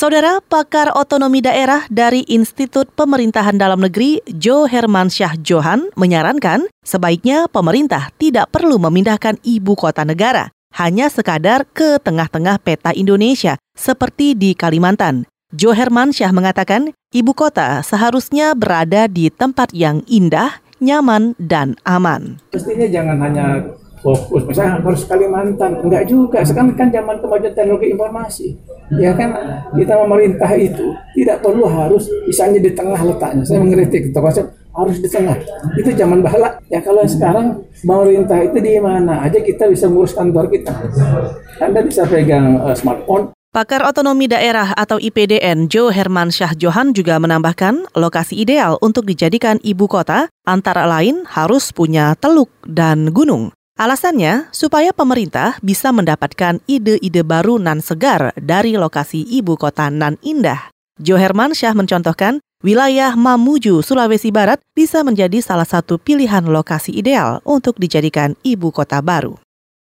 Saudara pakar otonomi daerah dari Institut Pemerintahan Dalam Negeri, Jo Hermansyah Johan, menyarankan sebaiknya pemerintah tidak perlu memindahkan ibu kota negara, hanya sekadar ke tengah-tengah peta Indonesia, seperti di Kalimantan. Jo Hermansyah mengatakan, ibu kota seharusnya berada di tempat yang indah, nyaman, dan aman. Mestinya jangan hanya fokus misalnya harus Kalimantan enggak juga sekarang kan zaman kemajuan teknologi informasi ya kan? Kita memerintah itu tidak perlu harus misalnya di tengah letaknya. Saya mengkritik konsep harus di tengah. Itu zaman bahala ya kalau sekarang pemerintah itu di mana aja kita bisa ngurus kantor kita. Anda bisa pegang uh, smartphone. Pakar Otonomi Daerah atau IPDN Jo Herman Syah Johan juga menambahkan lokasi ideal untuk dijadikan ibu kota antara lain harus punya teluk dan gunung. Alasannya, supaya pemerintah bisa mendapatkan ide-ide baru nan segar dari lokasi ibu kota nan indah. Jo Herman Syah mencontohkan, wilayah Mamuju, Sulawesi Barat bisa menjadi salah satu pilihan lokasi ideal untuk dijadikan ibu kota baru.